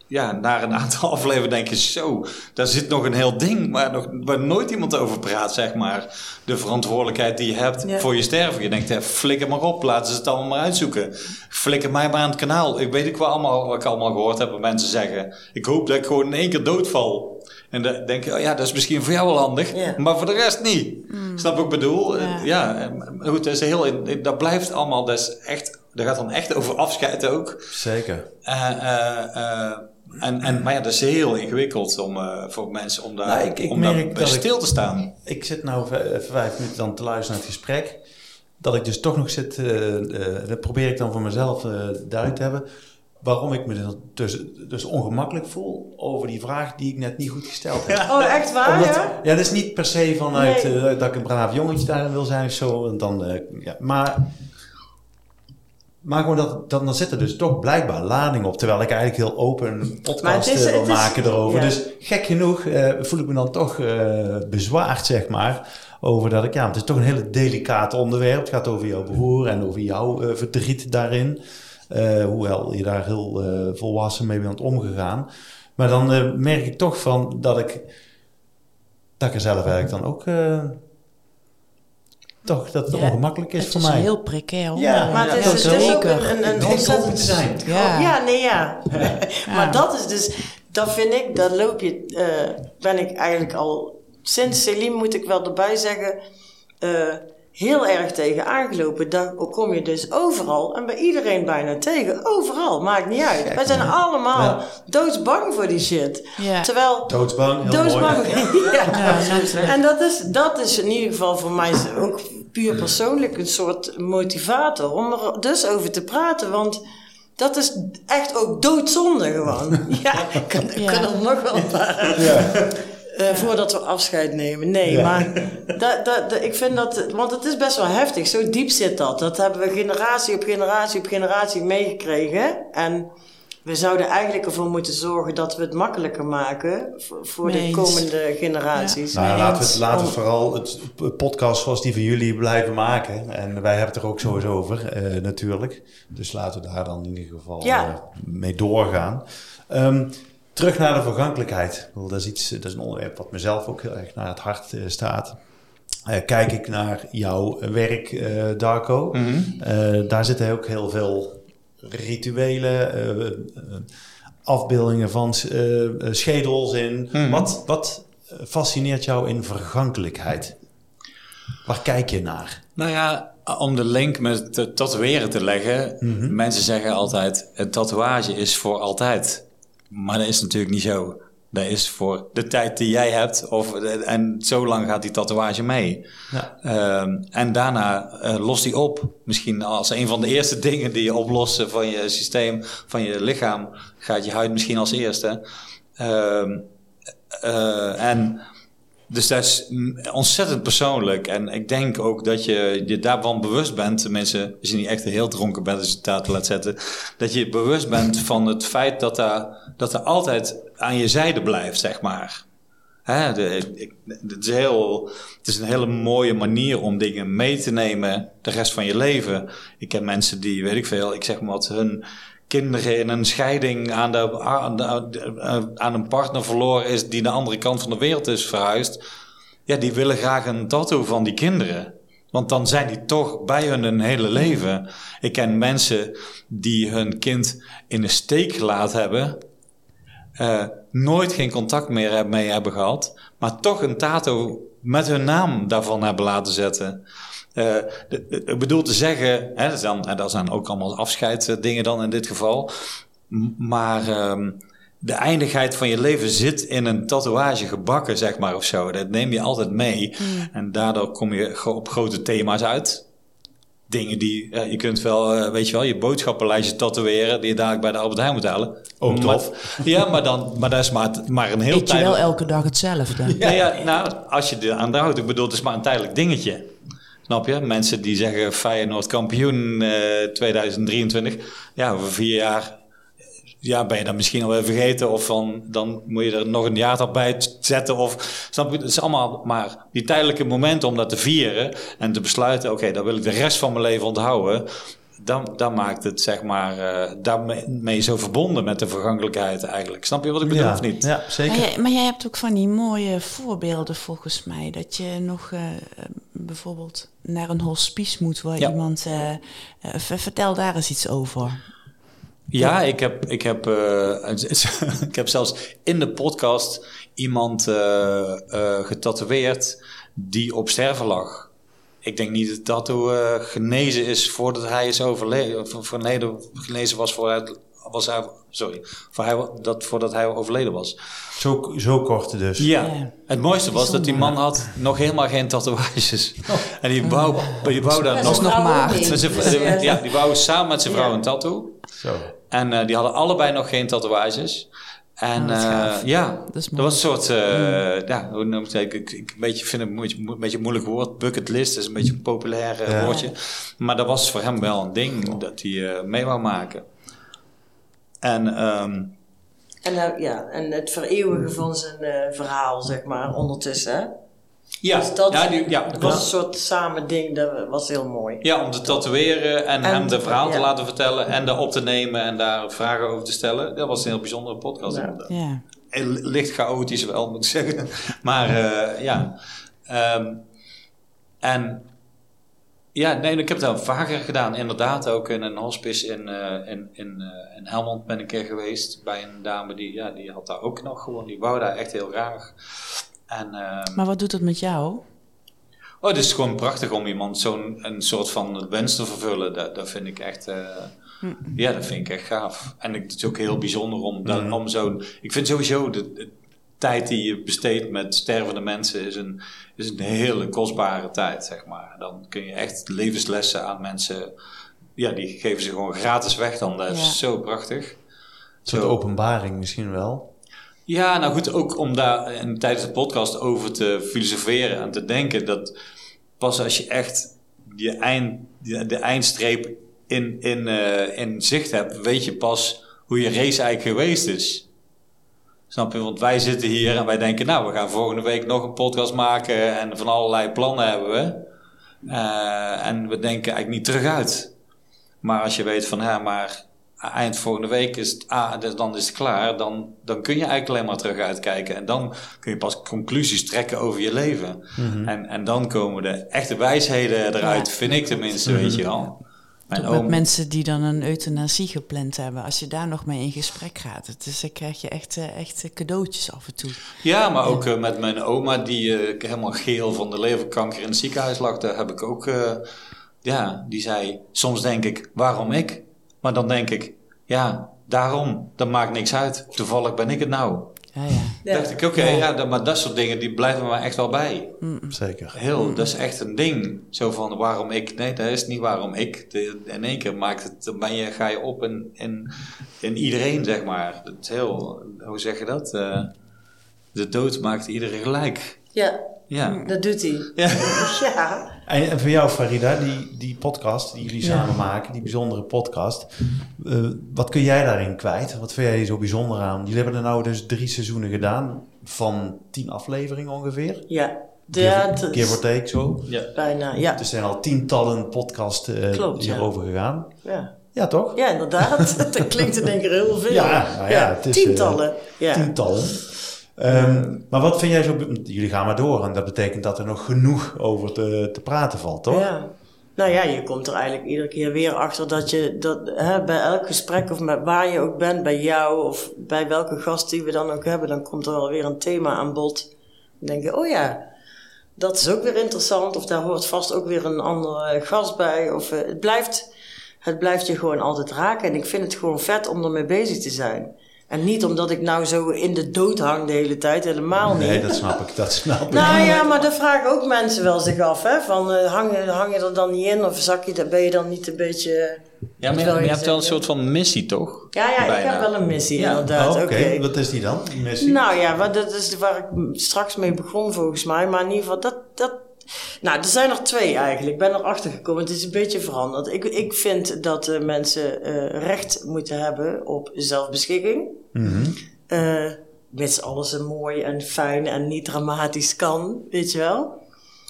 ja, na een aantal [laughs] afleveringen denk je, zo, daar zit nog een heel ding waar, nog, waar nooit iemand over praat, zeg maar. De verantwoordelijkheid die je hebt Ja. voor je sterven. Je denkt, hè, flikker maar op, laten ze het allemaal maar uitzoeken. Flikker mij maar aan het kanaal. Ik weet ik wel allemaal, wat ik allemaal gehoord heb mensen zeggen. Ik hoop dat ik gewoon in één keer doodval. En dan denk je, oh ja, dat is misschien voor jou wel handig, Ja. maar voor de rest niet. Snap wat ik bedoel? Ja. Eh, goed, dat, is heel, dat blijft allemaal, dat is echt, dat gaat dan echt over afscheid ook. Zeker. Eh, eh, eh, en, en, maar ja, dat is heel ingewikkeld om, eh, voor mensen om daar, Nou, ik- ik om daar merk bij dat ik- stil te staan. Ik zit nou v- vijf minuten dan te luisteren naar het gesprek. Dat ik dus toch nog zit, eh, eh, dat probeer ik dan voor mezelf eh duidelijk te hebben. Waarom ik me dus, dus ongemakkelijk voel over die vraag die ik net niet goed gesteld heb. [laughs] Oh, echt waar, Omdat, ja? ja, dat is niet per se vanuit Nee. eh, dat ik een braaf jongetje daarin wil zijn of zo. Dan, eh, ja, maar, maar gewoon dat, dan, dan zit er dus toch blijkbaar lading op. Terwijl ik eigenlijk heel open podcast eh, wil is- maken erover. ja. Dus gek genoeg eh, voel ik me dan toch eh, bezwaard, zeg maar. Over dat ik, ja, het is toch een hele delicaat onderwerp. Het gaat over jouw broer en over jouw verdriet daarin. Hoewel je daar heel volwassen mee bent omgegaan. Maar dan merk ik toch van dat ik, dat ik er zelf eigenlijk dan ook toch dat het Ja, ongemakkelijk is het voor is mij. heel precair. Ja. Maar het is, het is is ook een, een, Het ontzettend... zijn. Ja. Ja, nee, ja. [laughs] maar dat is dus... Dat vind ik, dat loop je... eh, ben ik eigenlijk al... Sinds Celine moet ik wel erbij zeggen... eh, heel erg tegen aangelopen. Daar kom je dus overal en bij iedereen bijna tegen. Overal, maakt niet uit. Wij zijn allemaal Ja. doodsbang voor die shit. Ja. Terwijl... Doodsbang, heel Doodsbang. mooi. ja. [laughs] En dat is, dat is in ieder geval voor mij ook puur persoonlijk een soort motivator om er dus over te praten. Want dat is echt ook doodzonde gewoon. [laughs] Ja, ik kan, ik Ja. kan er nog wel een paar. Ja. eh, voordat we afscheid nemen. Nee, Ja. maar [laughs] dat, dat, dat- ik vind dat... Want het is best wel heftig. Zo diep zit dat. Dat hebben we generatie op generatie op generatie meegekregen. En we zouden eigenlijk ervoor moeten zorgen dat we het makkelijker maken... voor, voor de komende generaties. Nou, ja, laten we, het, Eens laten we om- vooral het podcast zoals die van jullie blijven maken. En wij hebben het er ook sowieso over, eh, natuurlijk. Dus laten we daar dan in ieder geval Ja. eh, mee doorgaan. Ehm, terug naar de vergankelijkheid. Dat is, iets, dat is een onderwerp wat mezelf ook heel erg naar het hart eh, staat. Eh, kijk ik naar jouw werk, eh, Darko. Eh, daar zitten ook heel veel rituelen, afbeeldingen van schedels in. Mhm. Wat, wat fascineert jou in vergankelijkheid? Waar kijk je naar? Nou ja, om de link met het tatoeëren te leggen. Mensen zeggen altijd, een tatoeage is voor altijd. Maar dat is natuurlijk niet zo. Dat is voor de tijd die jij hebt. Of, en zo lang gaat die tatoeage mee. Ja. Ehm, en daarna eh lost die op. Misschien als een van de eerste [laughs] dingen die je oplossen van je systeem, van je lichaam, gaat je huid misschien als eerste. Ehm, eh, en dus dat is ontzettend persoonlijk. En ik denk ook dat je je daarvan bewust bent. Tenminste, als je niet echt heel dronken bent als je het laat zetten. Dat je bewust bent van het feit dat dat er altijd aan je zijde blijft, zeg maar. Hè, het, is heel, het is een hele mooie manier om dingen mee te nemen de rest van je leven. Ik ken mensen die, weet ik veel, ik zeg maar wat, hun kinderen in een scheiding aan, de, aan, een partner verloren is die de andere kant van de wereld is verhuisd. Ja, die willen graag een tattoo van die kinderen. Want dan zijn die toch bij hun een hele leven. Ik ken mensen die hun kind in de steek gelaten hebben eh, nooit geen contact meer mee hebben gehad, maar toch een tato met hun naam daarvan hebben laten zetten. Eh, ik bedoel te zeggen, hè, dat, is dan, en dat zijn ook allemaal afscheidsdingen dan in dit geval, maar ehm, de eindigheid van je leven zit in een tatoeage gebakken, zeg maar, of zo. Dat neem je altijd mee. En daardoor kom je op grote thema's uit dingen die ja, je kunt wel, eh, weet je wel, je boodschappenlijstje tatoeëren die je dadelijk bij de Albert Heijn moet halen. Ook Maar- tof. [laughs] ja, maar, dan, maar dat is maar, maar een heel Eet je wel elke dag hetzelfde? [laughs] Ja, ja, nou, als je er aan houdt, ik bedoel, het is maar een tijdelijk dingetje. Snap je? Mensen die zeggen Feyenoord kampioen eh 2023. Ja, over vier jaar ja, ben je dat misschien alweer vergeten. Of van, dan moet je er nog een jaartal bij zetten. Of, snap je? Het is allemaal maar die tijdelijke momenten om dat te vieren. En te besluiten, oké, dat wil ik de rest van mijn leven onthouden. Dan, dan maakt het, zeg maar, eh daarmee mee zo verbonden met de vergankelijkheid eigenlijk. Snap je wat ik bedoel ja, of niet? Ja, zeker. Maar jij, maar jij hebt ook van die mooie voorbeelden volgens mij. Dat je nog eh, eh, bijvoorbeeld naar een hospice moet waar Ja. iemand... ver- vertel daar eens iets over. Ja, ik heb, ik, heb, eh, [laughs] ik heb zelfs in de podcast iemand eh, getatoeëerd die op sterven lag. Ik denk niet dat tattoo eh, genezen is voordat hij is overleden. Of voor, nee, dat genezen was voor hij, was hij, sorry, voor hij, dat, voordat hij overleden was. Zo, zo kort dus. Ja, Ja. het mooiste was dat die man had nog helemaal geen tatoeages. [laughs] En die wou, die wou daar nog... nog maagd. niet. met zijn- ja, die wou samen met zijn vrouw Ja. een tattoo. Zo. En eh, die hadden allebei nog geen tatoeages. En Oh, eh, ja, Dat is dat was een soort, eh, ja, hoe noem ik het? Ik, ik, ik een beetje, vind het een beetje, een beetje een moeilijk woord. Bucketlist is een beetje een populair Ja. woordje. Maar dat was voor hem wel een ding dat hij eh, mee wou maken. En ehm, En, ja, en het vereeuwigen van zijn eh, verhaal, zeg maar, ondertussen. Ja, Dus dat ja, die, ja, dat was een soort samen ding, dat was heel mooi. ja, om te tatoeëren en, En- hem de verhaal te laten vertellen en dat op te nemen en daar vragen over te stellen. Dat was een heel bijzondere podcast. Ja. licht chaotisch wel, moet ik zeggen. [laughs] Maar eh, ja. Ehm, en Ja, nee, ik heb dat vaker gedaan. Inderdaad, ook in een hospice in, eh, in, in, eh, in Helmond ben ik een keer geweest. Bij een dame die, ja, die had daar ook nog gewoon. Die wou daar echt heel graag. En, ehm, Maar wat doet het met jou? Oh, het is gewoon prachtig om iemand zo'n een soort van wens te vervullen. Dat, dat vind ik echt. eh, Ja, dat vind ik echt gaaf. En ik- het is ook heel bijzonder om, dat, om zo'n. Ik vind sowieso de, de tijd die je besteedt met stervende mensen is een, is een hele kostbare tijd, zeg maar. Dan kun je echt levenslessen aan mensen. Ja, die geven ze gewoon gratis weg dan. Dat is Ja. zo prachtig. Een soort Zo. openbaring misschien wel. Ja, nou goed, ook om daar en tijdens de podcast over te filosoferen en te denken dat pas als je echt eind, de, eindstreep in, eh, in zicht hebt, weet je pas hoe je race eigenlijk geweest is. Snap je? Want wij zitten hier en wij denken, nou, we gaan volgende week nog een podcast maken en van allerlei plannen hebben we. Eh, en we denken eigenlijk niet terug uit. Maar als je weet van, ja, maar eind volgende week is het, ah, dus dan is het klaar, dan, dan kun je eigenlijk alleen maar terug uitkijken. En dan kun je pas conclusies trekken over je leven. En, en dan komen de echte wijsheden eruit, Ja. vind ik tenminste, weet je wel. Mijn Met mensen die dan een euthanasie gepland hebben. Als je daar nog mee in gesprek gaat. Het is, dan krijg je echt, eh, echt eh, cadeautjes af en toe. ja, maar ook eh, met mijn oma, die helemaal geel van de leverkanker in het ziekenhuis lag, daar heb ik ook, ja, die zei, soms denk ik, waarom ik? Maar dan denk ik, ja, daarom, dat maakt niks uit. Toevallig ben ik het nou. Ja, ja. Ja. dacht ik, oké, ja. maar dat soort dingen die blijven me echt wel bij. Zeker. Heel, dat is echt een ding. Zo van waarom ik, nee, dat is niet waarom ik. De- in één keer maakt het, dan ben je, ga je op in, in, in iedereen, zeg maar. Het heel, hoe zeg je dat? Eh, de dood maakt iedereen gelijk. Ja, Ja. dat doet hij. Ja. [laughs] Ja. En, en voor jou, Farida, die, die podcast die jullie samen maken, die bijzondere podcast. eh, wat kun jij daarin kwijt? Wat vind jij zo bijzonder aan? Jullie hebben er nou dus drie seizoenen gedaan van tien afleveringen ongeveer. Ja. Give, Ja, het give or is take zo. ja. bijna, ja. Er zijn al tientallen podcasts eh, Klopt, ja. hierover gegaan. ja. Ja, toch? Ja, inderdaad. [laughs] dat klinkt in één keer heel veel. Ja, nou ja, het is, eh, tientallen. ja. Tientallen. Ehm, maar wat vind jij zo... Jullie gaan maar door en dat betekent dat er nog genoeg over te, te praten valt, toch? Ja. Nou ja, je komt er eigenlijk iedere keer weer achter dat je dat, hè, bij elk gesprek of met waar je ook bent, bij jou of bij welke gast die we dan ook hebben, dan komt er wel weer een thema aan bod. Dan denk je, oh ja, dat is ook weer interessant of daar hoort vast ook weer een andere gast bij. Of, eh, het, blijft, het blijft je gewoon altijd raken en ik vind het gewoon vet om ermee bezig te zijn. En niet omdat ik nou zo in de dood hang de hele tijd, helemaal niet. Nee, dat snap ik. Dat snap ik. Nou ja, maar dat vragen ook mensen wel zich af. Hè? Van, eh, hang, je, hang je er dan niet in of zak je, dat- ben je dan niet een beetje... Ja, maar je, je hebt wel een soort van missie, toch? Ja, ja, ik heb wel een missie Ja. inderdaad. Oh, Oké. Wat is die dan, die missie? Nou ja, maar dat is waar ik straks mee begon volgens mij. Maar in ieder geval, dat... dat nou, er zijn er twee eigenlijk. Ik ben erachter gekomen. Het is een beetje veranderd. Ik, ik vind dat mensen eh, recht moeten hebben op zelfbeschikking. Eh, mits alles een mooi en fijn en niet dramatisch kan, weet je wel.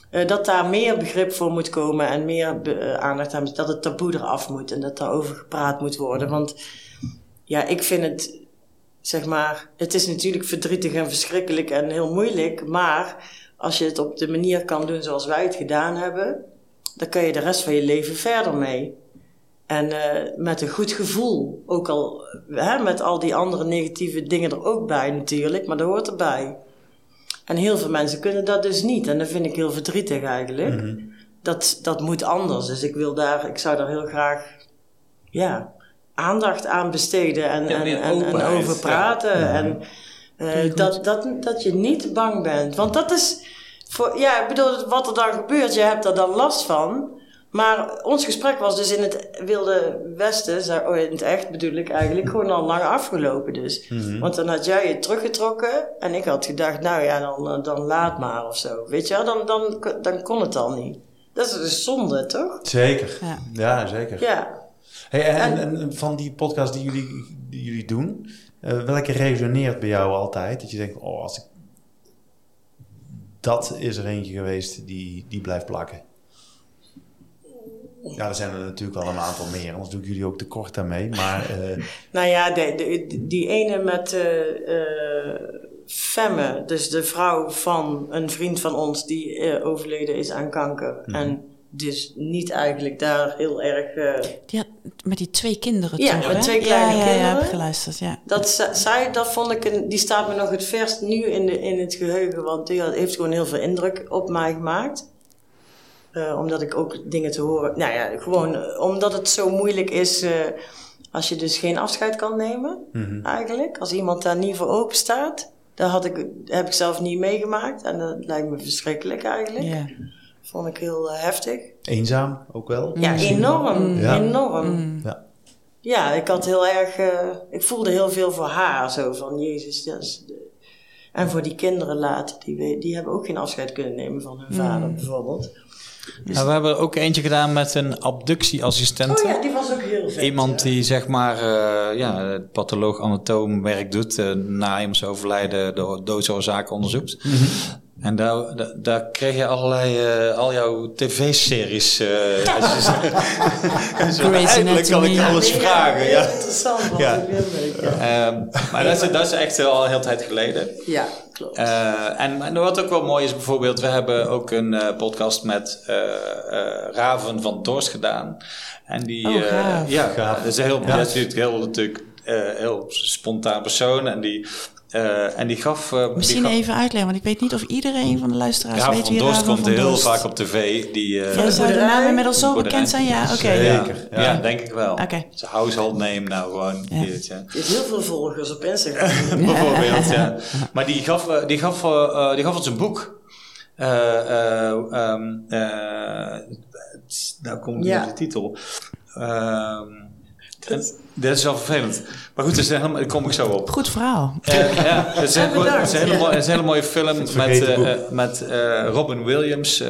Eh, dat daar meer begrip voor moet komen en meer aandacht aan, dat het taboe eraf moet en dat daarover gepraat moet worden. Want ja, ik vind het, zeg maar, het is natuurlijk verdrietig en verschrikkelijk en heel moeilijk, maar als je het op de manier kan doen zoals wij het gedaan hebben, dan kun je de rest van je leven verder mee. En eh, met een goed gevoel. Ook al hè, met al die andere negatieve dingen er ook bij natuurlijk, maar dat hoort erbij. En heel veel mensen kunnen dat dus niet. En dat vind ik heel verdrietig eigenlijk. dat, dat moet anders. Dus ik wil daar, ik zou daar heel graag ja, aandacht aan besteden en, Ja, en, en, over ja. praten. En eh, dat, dat, dat je niet bang bent. Want dat is, voor, ja, ik bedoel, wat er dan gebeurt, je hebt er dan last van. Maar ons gesprek was dus in het Wilde Westen, oh, in het echt bedoel ik eigenlijk, gewoon al lang afgelopen dus. Want dan had jij je teruggetrokken en ik had gedacht, nou ja, dan, eh, dan laat maar of zo. Weet je wel, dan, dan, dan kon het al niet. Dat is dus zonde, toch? Zeker. Ja. Ja, zeker. Ja. Hey, en, en, en van die podcast die jullie, die jullie doen, eh, welke resoneert bij jou altijd? Dat je denkt, oh, als ik... Dat is er eentje geweest die, die blijft plakken. Ja, er zijn er natuurlijk al een aantal meer, anders doe ik jullie ook tekort daarmee. Maar eh, [laughs] Nou ja, de, de- die ene met eh eh, Femme, dus de vrouw van een vriend van ons die eh, overleden is aan kanker. En dus niet eigenlijk daar heel erg... eh, Die had met die twee kinderen Ja, toch, met hè? twee kleine ja, ja, Ja, kinderen. heb ik geluisterd, ja. Dat zij, dat vond ik, een, die staat me nog het verst nu in, de, in het geheugen, want die had- heeft gewoon heel veel indruk op mij gemaakt. Eh, omdat ik ook dingen te horen, nou ja, gewoon eh, omdat het zo moeilijk is eh, als je dus geen afscheid kan nemen, eigenlijk. Als iemand daar niet voor open staat, dat had ik, heb ik zelf niet meegemaakt en dat lijkt me verschrikkelijk eigenlijk. ja. Vond ik heel eh, heftig. Eenzaam ook wel. Ja, enorm, Ja. enorm. Ja. Ja, ik had heel erg, eh, ik voelde heel veel voor haar, zo van Jezus. Dat is de- en voor die kinderen later, die, die hebben ook geen afscheid kunnen nemen van hun vader bijvoorbeeld. Nou, we hebben ook eentje gedaan met een abductieassistent. Oh ja, die was ook heel vet. Iemand ja. die zeg maar uh, ja, patholoog-anatoom werk doet, uh, na iemands overlijden de doodsoorzaken onderzoekt. Mm -hmm. En daar, daar, daar, kreeg je allerlei, uh, al jouw tv-series. Uh, [laughs] eindelijk kan ik alles vragen. Ja, ja. interessant. Ja. Leuk, ja. Um, maar dat is, dat is echt al een hele tijd geleden. Ja, klopt. Uh, en, en wat ook wel mooi is, bijvoorbeeld, we hebben ook een uh, podcast met uh, Raven van Dorst gedaan. En die, oh, gaaf. ja, gaaf. dat is, heel, ja. dat is natuurlijk heel, natuurlijk, heel spontaan persoon. En die, uh, en die gaf. Uh, Misschien die gaf, even uitleggen, want ik weet niet of iedereen van de luisteraars ja, weet van wie Dorst Raven komt van heel Dorst. vaak op tv. Die, uh, ja, zou de naam inmiddels zo bekend zijn? Ja, oké. Okay. Zeker, ja. ja, denk ik wel. Okay. Zijn household name nou gewoon. Ja. Dit, ja. Je hebt heel veel volgers op Instagram. [laughs] Bijvoorbeeld, ja. Maar die gaf, uh, die gaf, uh, die gaf ons een boek. Uh, um, nou komt Ja. de titel. Um, en, dat is wel vervelend. Maar goed, dus, daar kom ik zo op. Goed verhaal. Uh, ja, het is, een, [laughs] het, is een hele het is een hele mooie film met, uh, met uh, Robin Williams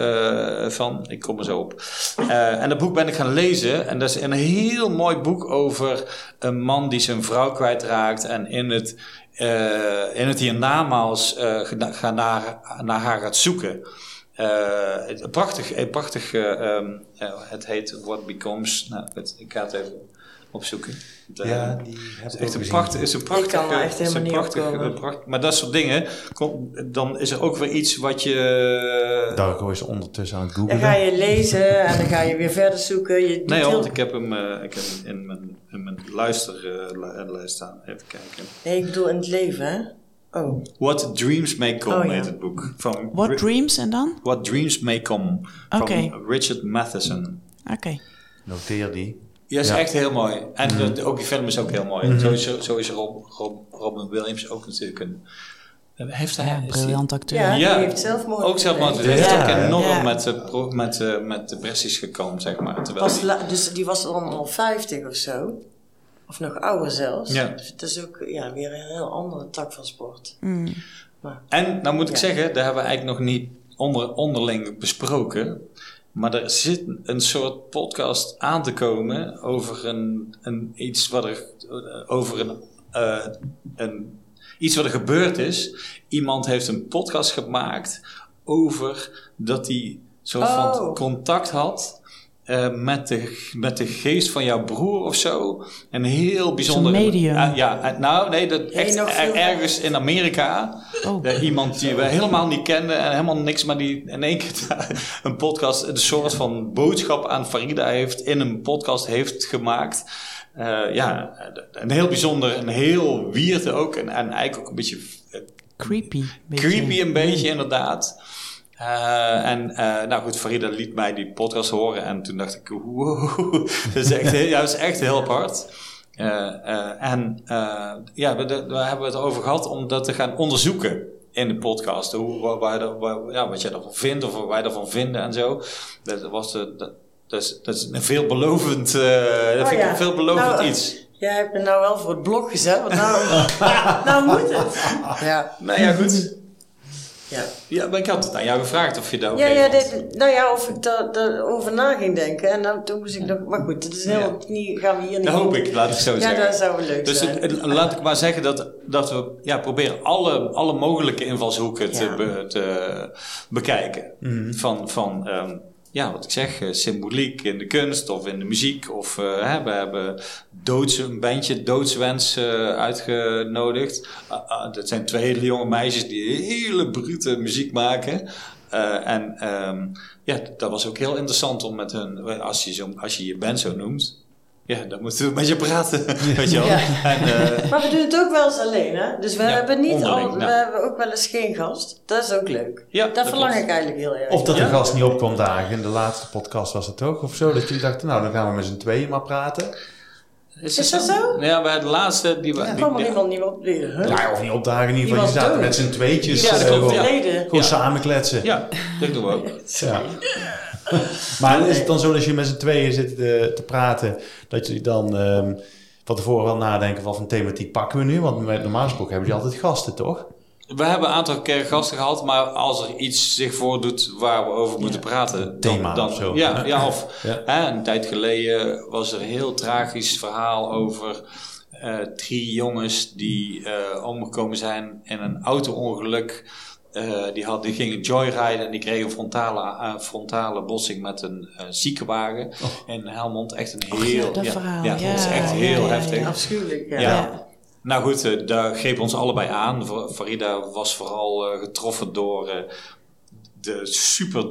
van. Ik kom er zo op. en dat boek ben ik gaan lezen. En dat is een heel mooi boek over een man die zijn vrouw kwijtraakt. En in het, in het hiernamaals ga naar, naar haar gaat zoeken. prachtig, prachtig um, het heet What Becomes. Nou, het, ik ga het even opzoeken. Ja, die heb is echt een prachtig, is een prachtig, ik kan er echt helemaal niet prachtig, opkomen. prachtig, maar dat soort dingen, kom, dan is er ook weer iets wat je... Darko is ondertussen aan het googlen. Dan ga je lezen en dan ga je weer verder zoeken. Je nee, want ik heb hem, uh, ik heb hem in mijn, in mijn luisterlijst uh, staan. Even kijken. Nee, ik bedoel in het leven, hè? Oh. What Dreams May Come Oh, ja. heet het boek. Van What Dreams en dan? What Dreams May Come. Van Oké. Richard Matheson. Oké. Okay. Noteer die. Ja, is Ja. echt heel mooi. En Mhm. de- ook die film is ook heel mooi. Sowieso, zo is Rob, Rob, Robin Williams ook natuurlijk een... Heeft hij... Ja, die- briljant acteur. Ja, Ja. die heeft zelfmoord. Ook zelfmoord. Hij heeft Ja. ook enorm Ja. met, met, met depressies gekomen, zeg maar. Terwijl Was die- dus die was dan al 50 of zo. Of nog ouder zelfs. Ja. Dus het is ook ja, weer een heel andere tak van sport. Mm. En, nou moet ik Ja. zeggen, daar hebben we eigenlijk nog niet onder, onderling besproken. Maar er zit een soort podcast aan te komen over een, een iets wat er over een, eh, een iets wat er gebeurd is. Iemand heeft een podcast gemaakt over dat hij soort van Oh. contact had. Eh, met, de, met de geest van jouw broer of zo. Een heel bijzonder. medium. Ja, eh, nou nee, dat echt er- ergens in Amerika. Oh. Eh, iemand die we helemaal niet kenden en helemaal niks, maar die in één keer [laughs] een podcast, een soort van boodschap aan Farida heeft, in een podcast heeft gemaakt. Eh, ja, een heel bijzonder, een heel wierte ook. En, en eigenlijk ook een beetje Creepy. beetje. creepy een beetje, inderdaad. Eh, en eh, nou goed, Farida liet mij die podcast horen en toen dacht ik, wow, [laughs] dat is echt heel, ja, dat is echt heel apart. Eh, en ja, we, de- daar hebben we het over gehad om dat te gaan onderzoeken in de podcast. Hoe, waar, waar, waar- ja, wat jij ervan vindt of wat wij ervan vinden en zo. Dat, was de, dat, dat, is, dat is een veelbelovend, dat vind ik ja. een veelbelovend Nou, iets. Jij hebt me nou wel voor het blok gezet, want nou, [laughs] nou moet het. Ja, Nou ja, goed. Ja. Ja, maar ik had het aan jou gevraagd of je daar ook Ja, ja dit, nou ja, of ik daar daar over na ging denken. En dan, toen moest ik nog, maar goed, dat is heel, Ja. niet, gaan we hier niet Dat hoop ik, laat ik zo Ja, zeggen. dat zou wel leuk Dus zijn. het- laat ik maar zeggen dat, dat we ja, proberen alle, alle mogelijke invalshoeken te, Ja. be- te bekijken. Van, van ehm, ja, wat ik zeg, eh, symboliek in de kunst of in de muziek. Of eh, we hebben doods, een bandje Doodswens eh, uitgenodigd. Dat zijn twee hele jonge meisjes die hele brute muziek maken. En ehm, ja, dat was ook heel interessant om met hun, als je, als je je band zo noemt, ja, dan moeten we met je praten. [laughs] Weet je wel. Ja. En, eh, Maar we doen het ook wel eens alleen, hè? Dus we Ja, hebben niet al, we nou. hebben ook wel eens geen gast. Dat is ook leuk. Ja, dat, dat verlang klopt. ik eigenlijk heel erg. Of dat Ja. de gast niet op kwam dagen. In de laatste podcast was het toch? Of zo. Dat jullie dachten, nou dan gaan we met z'n tweeën maar praten. is, Is dat zo? Ja, bij de laatste die we. Er die- kwam er ja. iemand niet op. Huh? Ja, of niet opdagen. In ieder geval, Die zaten dood. met z'n tweetjes. Ja, dat eh, klopt, gewoon, ja. Gewoon Ja. samen kletsen. Ja, dat doen we ook. [laughs] Maar is het dan zo dat als je met z'n tweeën zit eh, te praten, dat je dan ehm, van tevoren wel nadenken van, van thematiek pakken we nu? Want met normaal gesproken hebben die altijd gasten, toch? We hebben een aantal keer gasten gehad, maar als er iets zich voordoet waar we over moeten praten, dan, Thema dan of zo. Ja, ja [laughs] of Ja. Hè, een tijd geleden was er een heel tragisch verhaal over eh, drie jongens die eh, omgekomen zijn in een auto-ongeluk. Eh, die, had, die gingen joyriden en die kregen een frontale, eh, frontale botsing met een eh, ziekenwagen in Helmond. Echt een Och, heel... ja, dat verhaal. Ja, dat echt ja, heel ja, heftig. ja. Afschuwelijk, ja. Ja. Ja. Nou goed, daar greep ons allebei aan. Fa- Farida was vooral eh, getroffen door eh, de super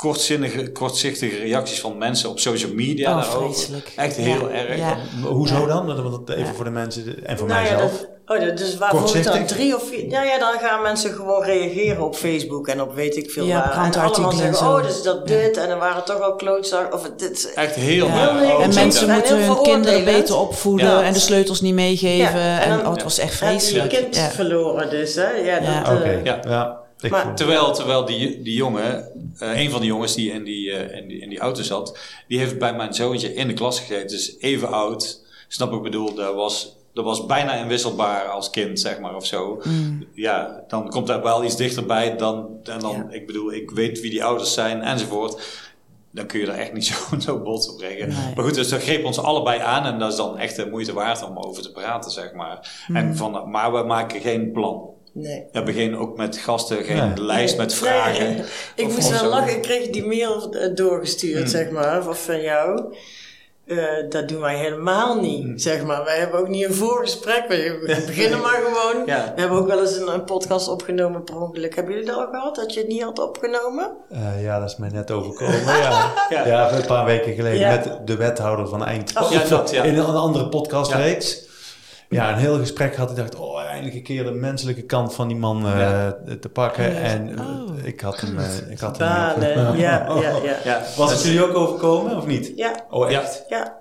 kortzinnige, kortzichtige reacties van mensen op social media Oh, daarover. vreselijk. Echt Ja, heel erg. ja. Hoezo Ja. dan? Want Even voor de mensen en voor Nou ja, mijzelf. dat, oh, dat- dus waarvoor dan drie of vier... Ja, ja, dan gaan mensen gewoon reageren op Facebook en op weet ik veel Ja, waar. En allemaal en zeggen, zo. oh, dus dat dit. En dan waren toch al klootzak. Of dit Echt heel Ja. erg. Oh, En mensen moeten hun kinderen beter opvoeden Ja. en de sleutels niet meegeven. Ja, en en dan- oh, het was echt Heb je je vreselijk. kind Ja. verloren dus, hè? Ja, dat... Oké, eh, Ja. Ik Maar- Terwijl, terwijl die, die jongen, eh, een van die jongens die in die, eh, in, die in die auto zat, die heeft bij mijn zoontje in de klas gegeten. Dus even oud. Snap ik, bedoel, dat was, dat was bijna inwisselbaar als kind, zeg maar, of zo. Ja, dan komt daar wel iets dichterbij dan, en dan, Ja. ik bedoel, ik weet wie die ouders zijn enzovoort. Dan kun je er echt niet [laughs] zo, zo bots op brengen. Nee. Maar goed, dus dat greep ons allebei aan en dat is dan echt de moeite waard om over te praten, zeg maar. En van, maar we maken geen plan. Nee. We hebben geen, ook met gasten geen Nee. lijst met vragen. Nee, ik moest wel zo. lachen. Ik kreeg die mail eh, doorgestuurd, Hmm. zeg maar, of van jou. Eh, dat doen wij helemaal niet, Hmm. zeg maar. Wij hebben ook niet een voorgesprek. [laughs] We beginnen maar gewoon. Ja. We hebben ook wel eens een, een podcast opgenomen per ongeluk. Hebben jullie dat al gehad, dat je het niet had opgenomen? Eh, ja, dat is mij net overkomen. [laughs] ja. Ja. Ja. een paar weken geleden Ja. met de wethouder van Eindhoven. Ja, dat, ja. In een andere podcastreeks. Ja. een heel gesprek had. Ik dacht, oh, eindelijk een keer de menselijke kant van die man eh, Ja. te pakken. En eh, Oh. ik had hem, eh, ik had hem ja, ja, [laughs] ja. Ja. Was het jullie ook overkomen of niet? Ja, Oh, echt? ja.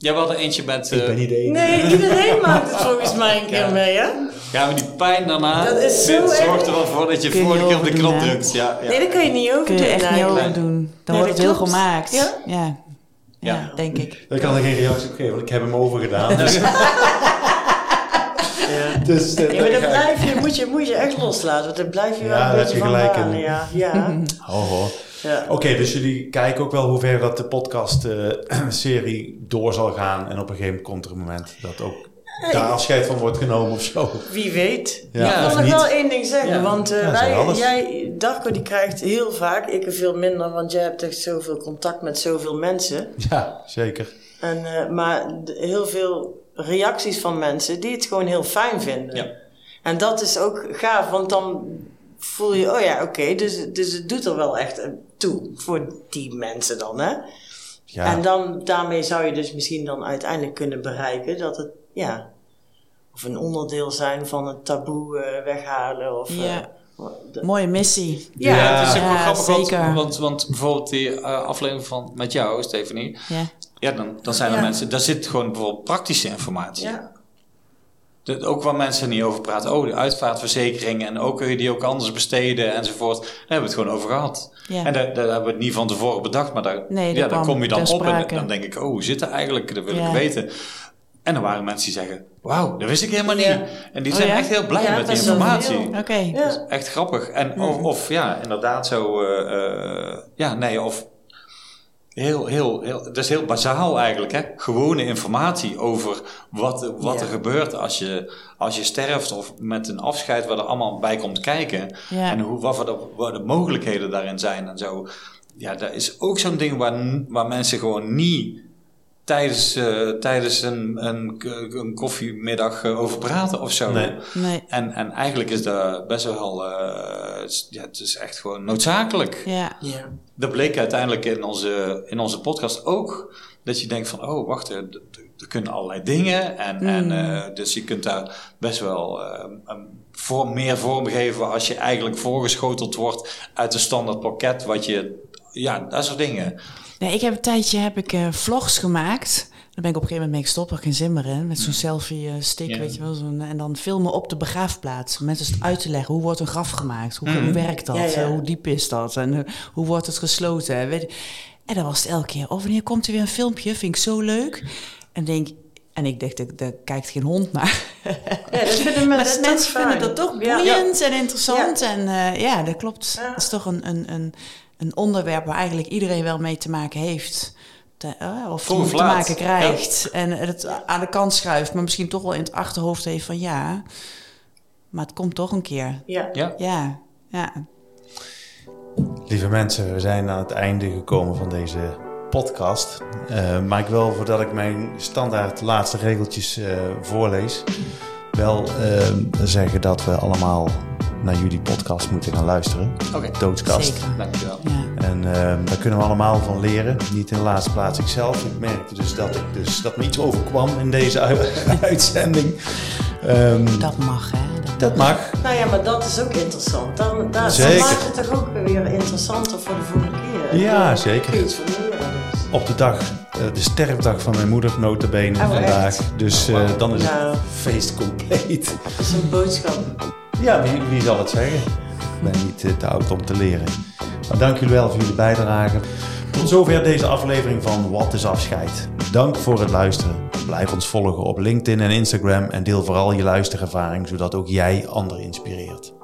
Ja, we hadden eentje met... Ik eh, ben niet de enige. Nee, iedereen [laughs] maakt het volgens mij een keer Ja. mee, hè? Ja, maar die pijn daarna Dat is zo dit zorgt er wel voor dat je je vorige keer op de knop drukt. Ja, ja. Nee, dat kun je niet over Kun je doen echt niet doen. Dan Nee, wordt het heel gemaakt. Ja? Ja. Ja. Ja. denk ik. Daar kan ik geen reactie op geven, want ik heb hem overgedaan. Dus, [laughs] Ja. dus, eh, Ja, maar ik- blijf je, moet, je, moet je echt loslaten, want dan blijf je wel Ja, een daar heb beetje je van gelijk in. balen, Ja, ja. [laughs] Oh, hoor. ja. Oké, dus jullie kijken ook wel hoe ver dat de podcast-serie [clears throat] door zal gaan. En op een gegeven moment komt er een moment dat ook daar afscheid van wordt genomen of zo. Wie weet. Ja, ik wil nog wel één ding zeggen, Ja. want eh, wij, jij, Darko die krijgt heel vaak, ik veel minder, want jij hebt echt zoveel contact met zoveel mensen. Ja, zeker. En, eh, maar heel veel reacties van mensen die het gewoon heel fijn vinden. Ja. En dat is ook gaaf, want dan voel je, oh ja, oké, dus, dus het doet er wel echt toe voor die mensen dan, hè? Ja, En dan, daarmee zou je dus misschien dan uiteindelijk kunnen bereiken dat het, ja, of een onderdeel zijn van het taboe eh, weghalen. Of, Ja. eh, de- Mooie missie. Ja, Ja. het is ook wel Ja, grappig, want, want bijvoorbeeld die eh, aflevering van, met jou, Stephanie. Ja. Ja, dan, dan zijn er Ja. mensen, daar zit gewoon bijvoorbeeld praktische informatie. ja. De- ook waar mensen niet over praten. Oh, de uitvaartverzekering en ook kun je die ook anders besteden enzovoort. Daar hebben we het gewoon over gehad. Ja. En daar, daar hebben we het niet van tevoren bedacht, maar daar, Nee, ja, daar kom je dan op en dan denk ik, oh, hoe zit dat eigenlijk? Dat wil ik weten. En er waren mensen die zeggen, wauw, dat wist ik helemaal niet. Ja. En die Oh, zijn ja? echt heel blij Ja, met die informatie. Oké. Is echt grappig. En of, of ja, inderdaad zo, eh, eh, ja, nee, of heel, heel, heel, dat is heel bazaal eigenlijk, hè. Gewone informatie over wat, wat Ja. er gebeurt als je, als je sterft of met een afscheid wat er allemaal bij komt kijken. Ja. En hoe, wat, voor de, wat de mogelijkheden daarin zijn en zo. Ja, dat is ook zo'n ding waar, waar mensen gewoon niet tijdens, eh, tijdens een, een, een koffiemiddag eh, over praten of zo. Nee. Nee. En, en eigenlijk is dat best wel, eh, het is- ja, het is echt gewoon noodzakelijk. Ja. Ja. Dat bleek uiteindelijk in onze, in onze podcast ook. Dat je denkt van, oh wacht, er, er kunnen allerlei dingen. En, en, eh, dus je kunt daar best wel eh, vorm, meer vorm geven als je eigenlijk voorgeschoteld wordt uit een standaard pakket. Wat je, ja, dat soort dingen. Nee, ik heb een tijdje heb ik, eh, vlogs gemaakt. Dan ben ik op een gegeven moment mee gestopt, had geen zin meer in. Met zo'n selfie eh, Ja. weet je wel. Zo'n, en dan filmen op de begraafplaats. Mensen het uit te leggen, hoe wordt een graf gemaakt? Hoe, hoe werkt dat? Ja, ja. Eh, hoe diep is dat? En eh, hoe wordt het gesloten? Weet je. En dan was het elke keer, oh wanneer komt er weer een filmpje? Vind ik zo leuk. En denk en ik dacht, daar- kijkt geen hond naar. Ja, dat vinden [laughs] Maar mensen, dat vinden fijn. dat toch Ja. boeiend en interessant. En eh, ja, dat klopt. Ja. Het is toch een, een, een, een onderwerp waar eigenlijk iedereen wel mee te maken heeft. Te- eh, of Vroeg te laat. maken krijgt. En het aan de kant schuift. Maar misschien toch wel in het achterhoofd heeft van ja. Maar het komt toch een keer. Ja. Ja. Ja, ja. Lieve mensen, we zijn aan het einde gekomen van deze podcast. Eh, maar ik wil, voordat ik mijn standaard laatste regeltjes eh, voorlees, wel zeggen dat we allemaal naar jullie podcast moeten gaan luisteren. Oké, Doodskast. Zeker. dankjewel. ja. En eh, daar kunnen we allemaal van leren. Niet in de laatste plaats ikzelf. Ik merkte dus dat, ik dus, dat me iets overkwam in deze [laughs] uitzending. Ehm, Dat mag, hè. Dat, dat mag. Nou ja, maar dat is ook interessant. Dan, daar, Zeker. dan maakt het toch ook weer interessanter voor de volgende keer. Ja, Dan zeker. kun je iets van leren dus. Op de dag, eh, de sterfdag van mijn moeder, notabene Oh, vandaag. echt? Dus eh, dan is Nou. het feest compleet. Dat is een boodschap. Ja, wie, zal het zeggen? Ik ben niet eh, te oud om te leren. Maar dank jullie wel voor jullie bijdrage. Tot zover deze aflevering van Wat is Afscheid. Dank voor het luisteren. Blijf ons volgen op LinkedIn en Instagram en deel vooral je luisterervaring, zodat ook jij anderen inspireert.